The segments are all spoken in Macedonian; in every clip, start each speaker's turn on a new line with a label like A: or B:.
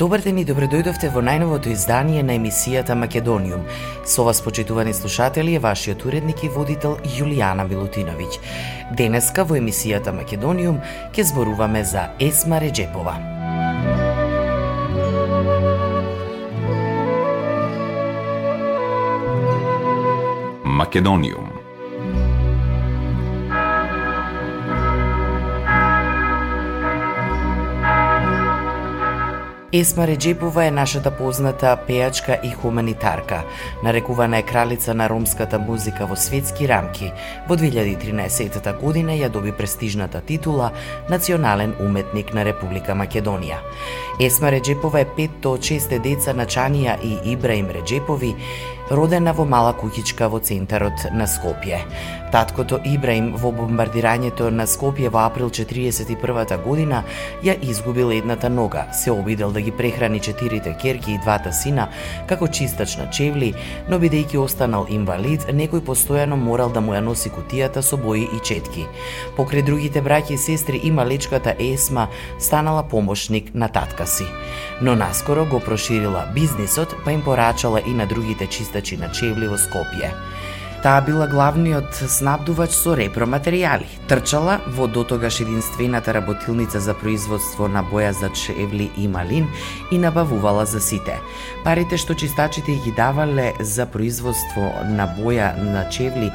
A: Добар ден и добредојдовте во најновото издание на емисијата Македониум. Со вас, почитувани слушатели, е вашиот уредник и водител Јулијана Милутиновиќ. Денеска во емисијата Македониум ќе зборуваме за Есма Реджепова.
B: Македониум
A: Есма Реджепова е нашата позната пејачка и хуманитарка. Нарекувана е кралица на ромската музика во светски рамки. Во 2013 година ја доби престижната титула Национален уметник на Република Македонија. Есма Реджепова е петто од шесте деца на Чанија и Ибраим Реджепови, родена во мала куќичка во центарот на Скопје. Таткото Ибраим во бомбардирањето на Скопје во април 41 година ја изгубил едната нога, се обидел да ги прехрани четирите керки и двата сина како чистач на чевли, но бидејќи останал инвалид, некој постојано морал да му ја носи кутијата со бои и четки. Покрај другите браќи и сестри и малечката Есма станала помошник на татка си. Но наскоро го проширила бизнисот, па им порачала и на другите чистачи на чевли во Скопје. Таа била главниот снабдувач со репроматеријали. Трчала во дотогаш единствената работилница за производство на боја за чевли и малин и набавувала за сите. Парите што чистачите ги давале за производство на боја на чевли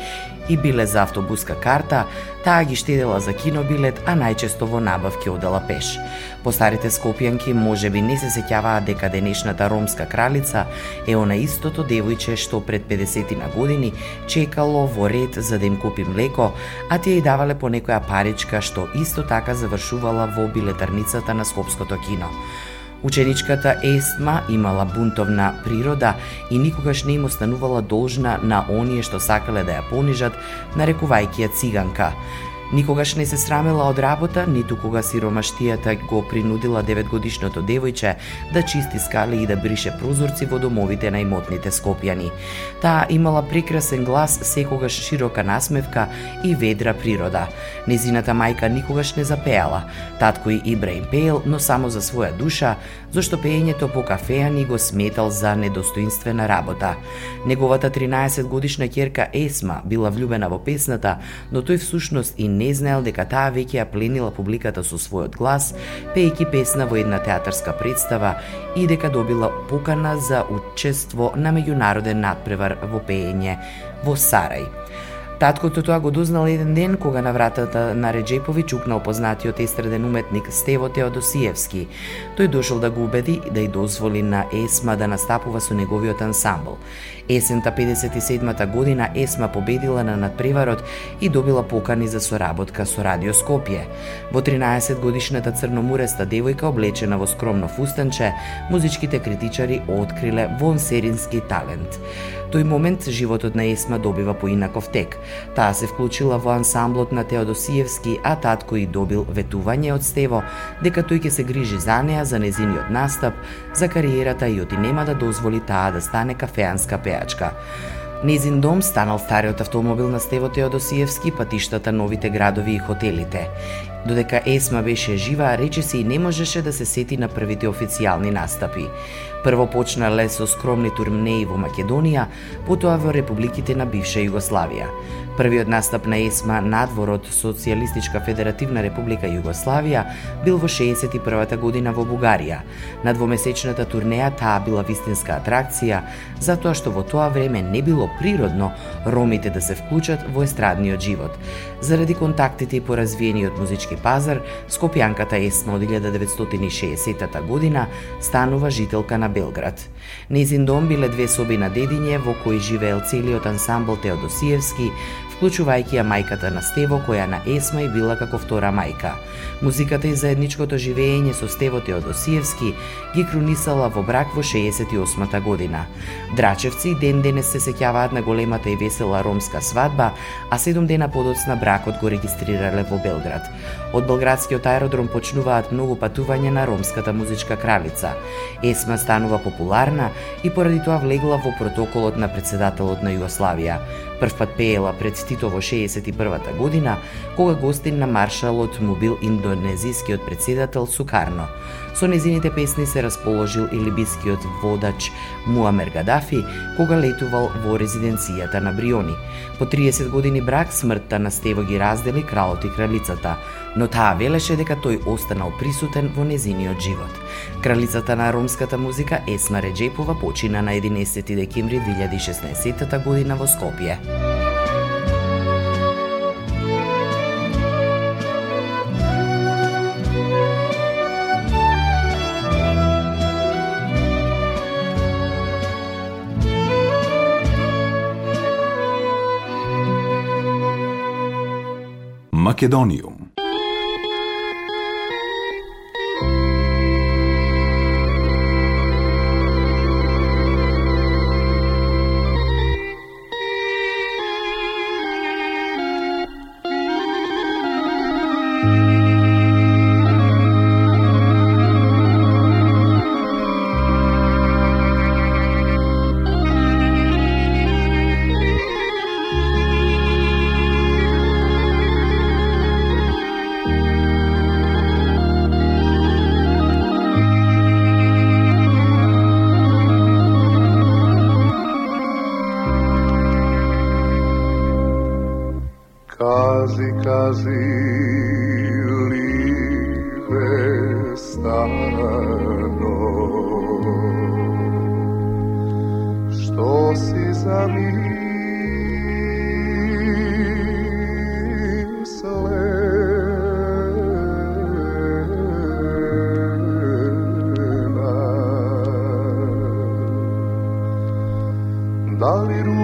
A: и биле за автобуска карта, таа ги штедела за кинобилет, а најчесто во набавки одела пеш. Постарите скопјанки може би не се сеќаваа дека денешната ромска кралица е она истото девојче што пред 50 на години чекало во ред за да им купи млеко, а тие и давале по некоја паричка што исто така завршувала во билетарницата на Скопското кино. Ученичката Есма имала бунтовна природа и никогаш не им останувала должна на оние што сакале да ја понижат, нарекувајќи ја циганка. Никогаш не се срамела од работа, ниту кога сиромаштијата го принудила деветгодишното девојче да чисти скали и да брише прозорци во домовите на имотните скопјани. Таа имала прекрасен глас, секогаш широка насмевка и ведра природа. Незината мајка никогаш не запеала. Татко и Ибраим пеел, но само за своја душа, зашто пеењето по кафеани го сметал за недостоинствена работа. Неговата 13 годишна ќерка Есма била влюбена во песната, но тој всушност и не знаел дека таа веќе ја пленила публиката со својот глас, пејки песна во една театарска представа и дека добила покана за учество на меѓународен надпревар во пеење во Сарај. Таткото тоа го дознал еден ден кога на вратата на Реджепови чукнал познатиот естраден уметник Стево Теодосиевски. Тој дошол да го убеди да ја дозволи на Есма да настапува со неговиот ансамбл. Есента 57-та година Есма победила на надпреварот и добила покани за соработка со Радио Скопје. Во 13 годишната црномуреста девојка облечена во скромно фустанче, музичките критичари откриле вонсерински талент тој момент животот на Есма добива поинаков тек. Таа се вклучила во ансамблот на Теодосиевски, а татко и добил ветување од Стево дека тој ќе се грижи за неа, за незиниот настап, за кариерата и оти нема да дозволи таа да стане кафеанска пеачка. Незин дом станал стариот автомобил на Стево Теодосиевски, патиштата, новите градови и хотелите. Додека Есма беше жива, речиси и не можеше да се сети на првите официјални настапи. Прво почнале со скромни турнеи во Македонија, потоа во републиките на бивша Југославија. Првиот настап на ЕСМА надвор од Социјалистичка Федеративна Република Југославија бил во 61 година во Бугарија. На двомесечната турнеја таа била вистинска атракција, затоа што во тоа време не било природно ромите да се вклучат во естрадниот живот. Заради контактите и поразвиениот музички пазар, скопјанката ЕСМА од 1960 година станува жителка на Белград. Незин дом биле две соби на дедиње во кои живеел целиот ансамбл Теодосиевски, вклучувајќи ја мајката на Стево, која на Есма и била како втора мајка. Музиката и заедничкото живење со Стево Теодосиевски ги крунисала во брак во 68-та година. Драчевци ден денес се сеќаваат на големата и весела ромска свадба, а седум дена подоцна бракот го регистрирале во Белград. Од Белградскиот аеродром почнуваат многу патувања на ромската музичка кралица. Есма станува популарна и поради тоа влегла во протоколот на председателот на Југославија. Првпат пеела пред Тито во 61 година, кога гостин на маршалот му бил индонезискиот председател Сукарно. Со незините песни се расположил и либискиот водач Муамер Гадафи, кога летувал во резиденцијата на Бриони. По 30 години брак, смртта на Стево ги раздели кралот и кралицата, но таа велеше дека тој останал присутен во незиниот живот. Кралицата на ромската музика Есма Реджепова почина на 11 декември 2016 година во Скопје.
C: Македониум.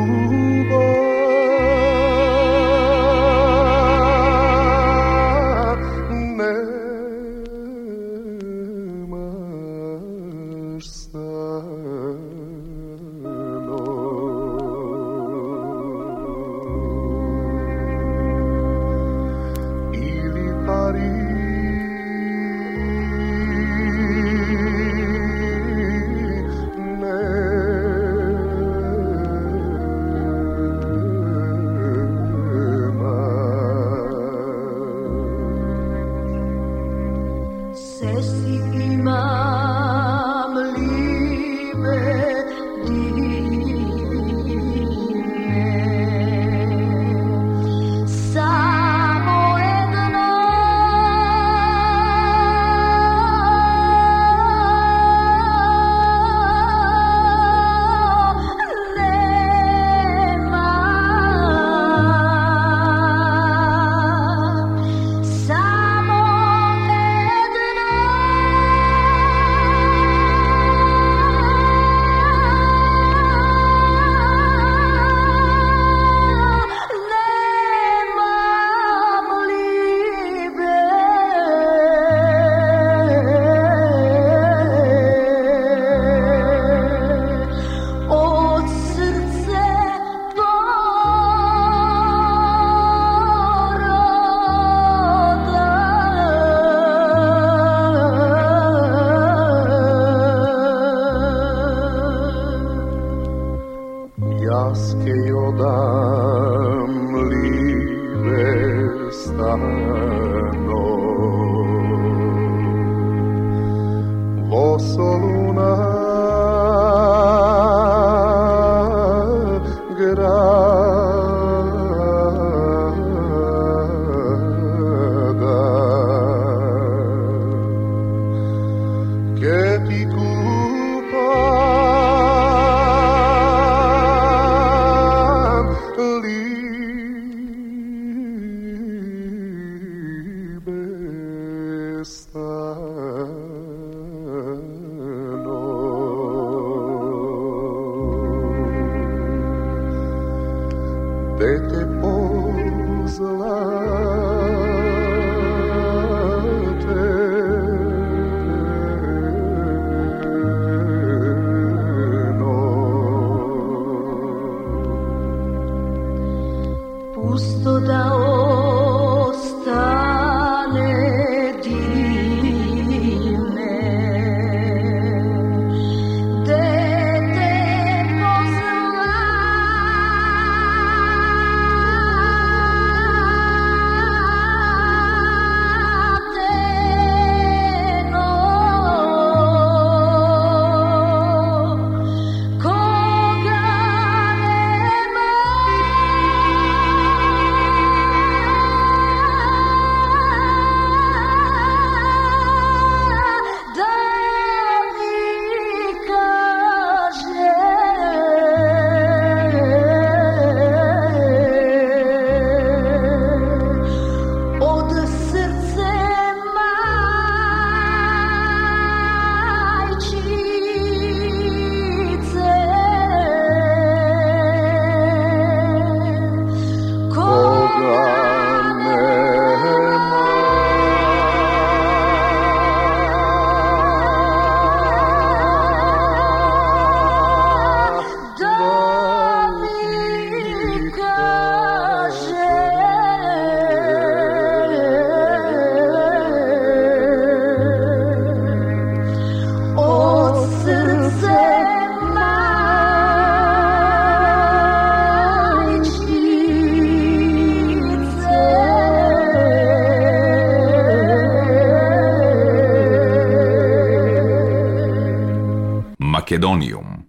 C: Ooh, boy. So. Macedonium.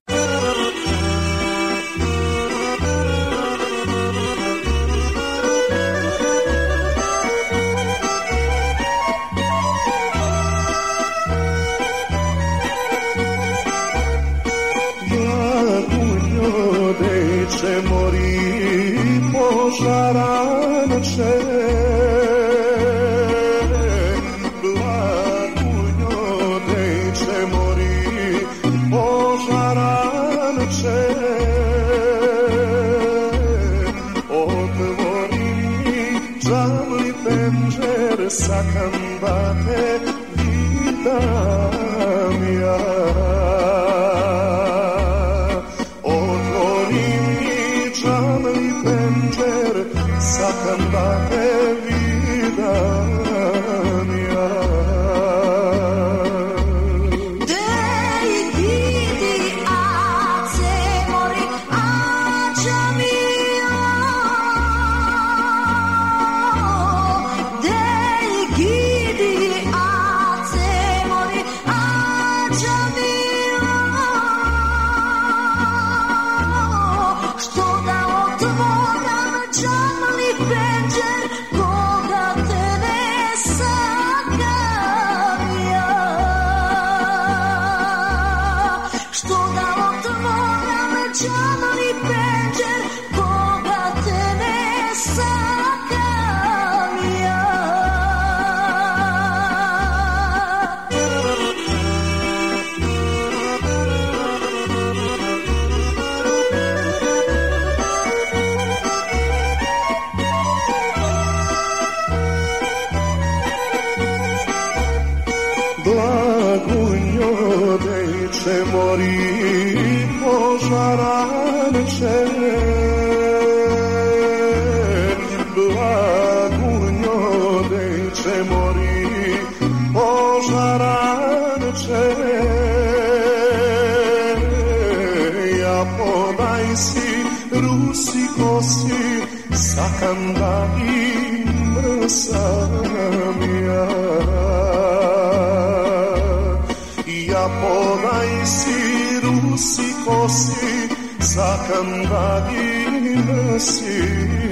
C: Kuru sikosi sakandai mrsamia Ia ponai siru sikosi sakandai mrsamia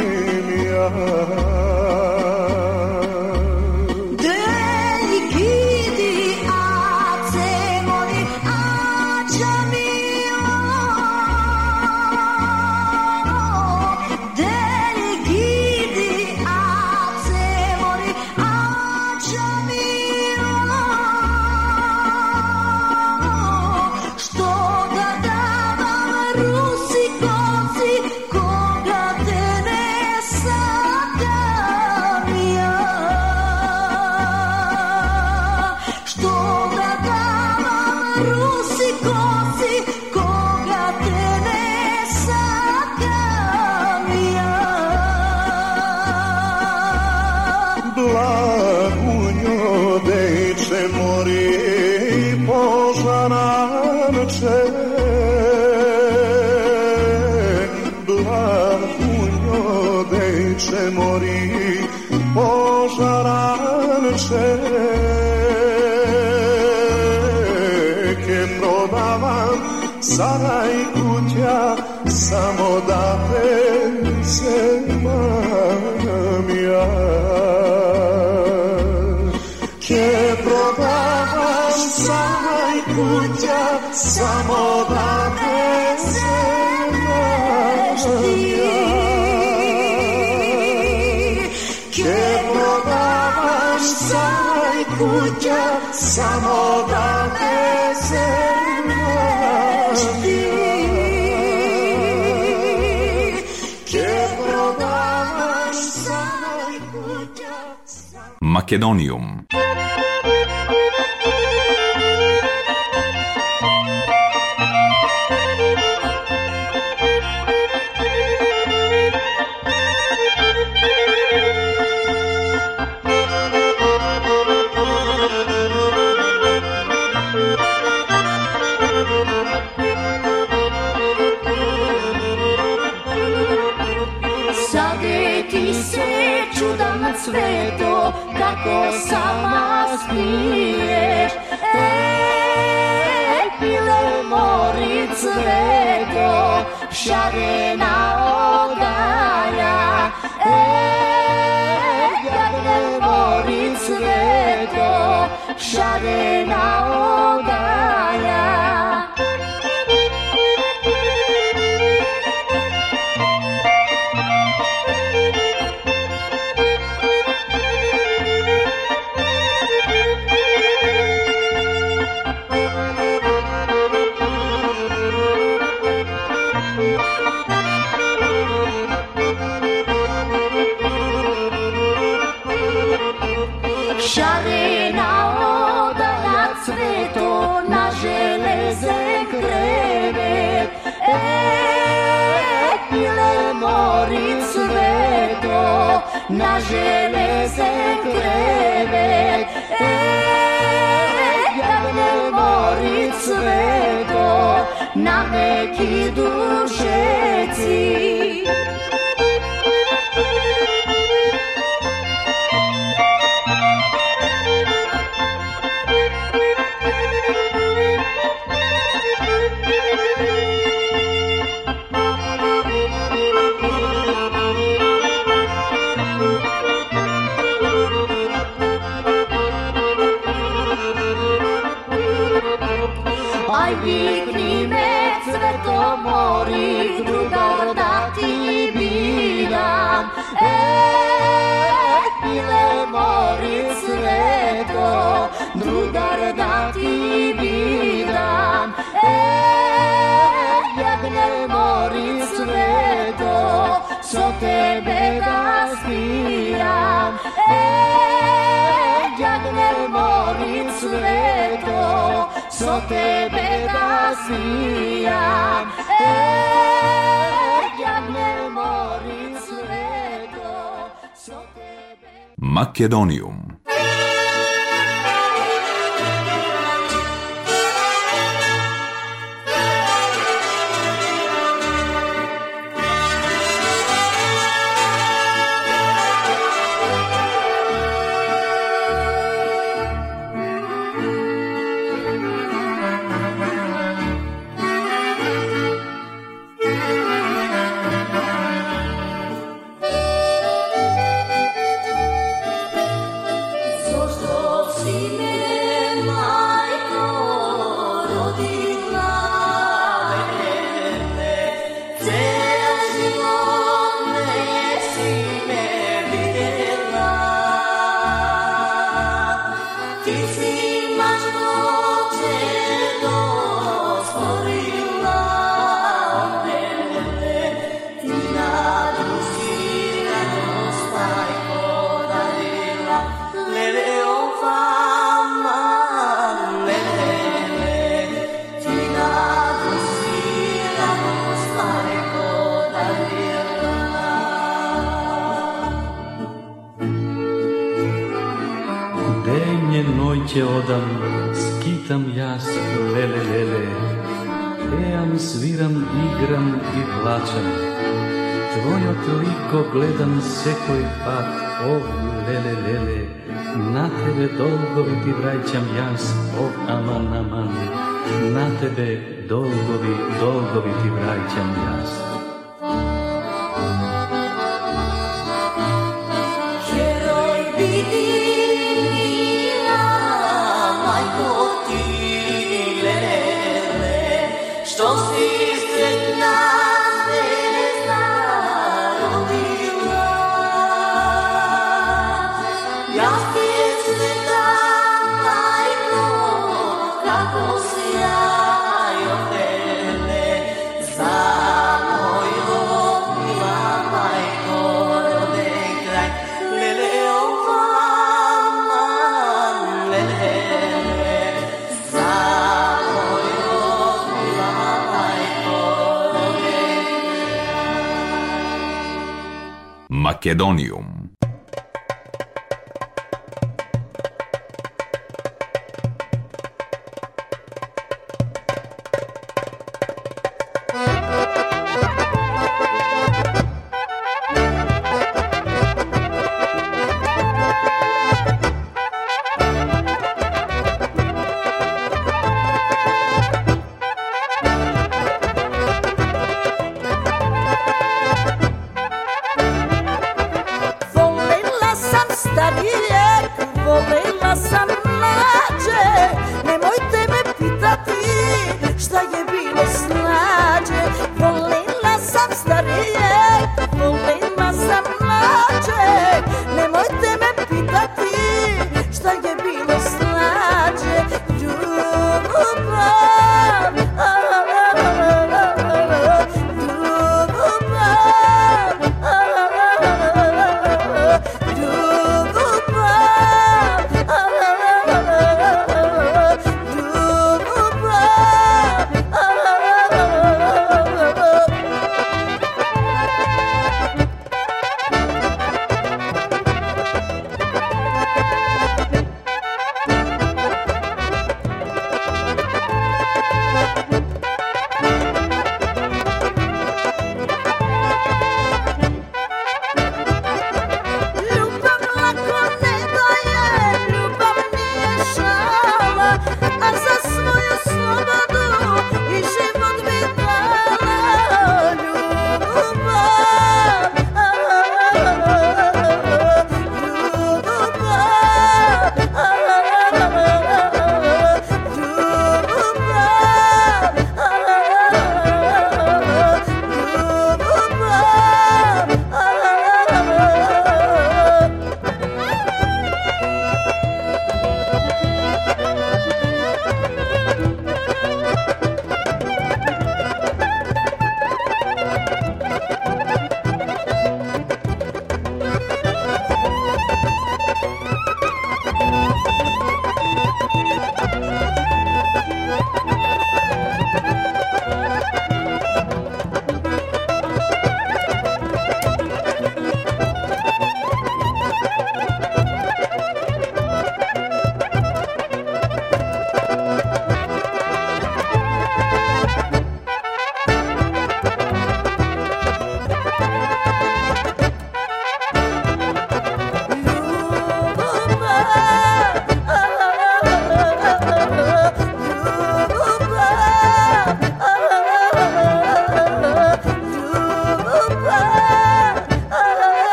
C: kuća samo da me se samo
D: Makedonium siaryna odala Egadne moric reto siaryna odala najele se krevet E, ne mori cveto Na neki duše co tebe. E, jak ne morim sveto, tebe. E, jak ne morim sveto, tebe...
E: Makedonium јас, леле, леле, пеам, свирам, играм и плачам.
D: Твојот лико гледам секој пат, о, леле, леле, на тебе долгови ти враќам јас, о, аман, аман, на тебе долгови, долгови ти враќам јас.
B: Македониум.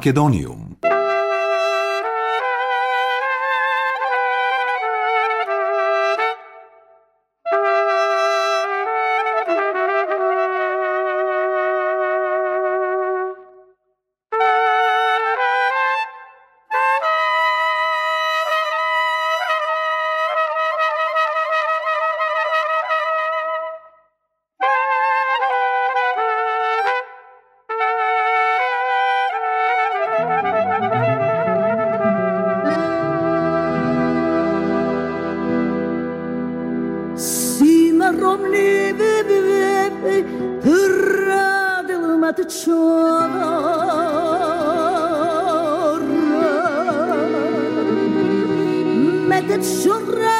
F: Македонијум. adı çora medet çora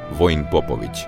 F: Воин Поповиќ.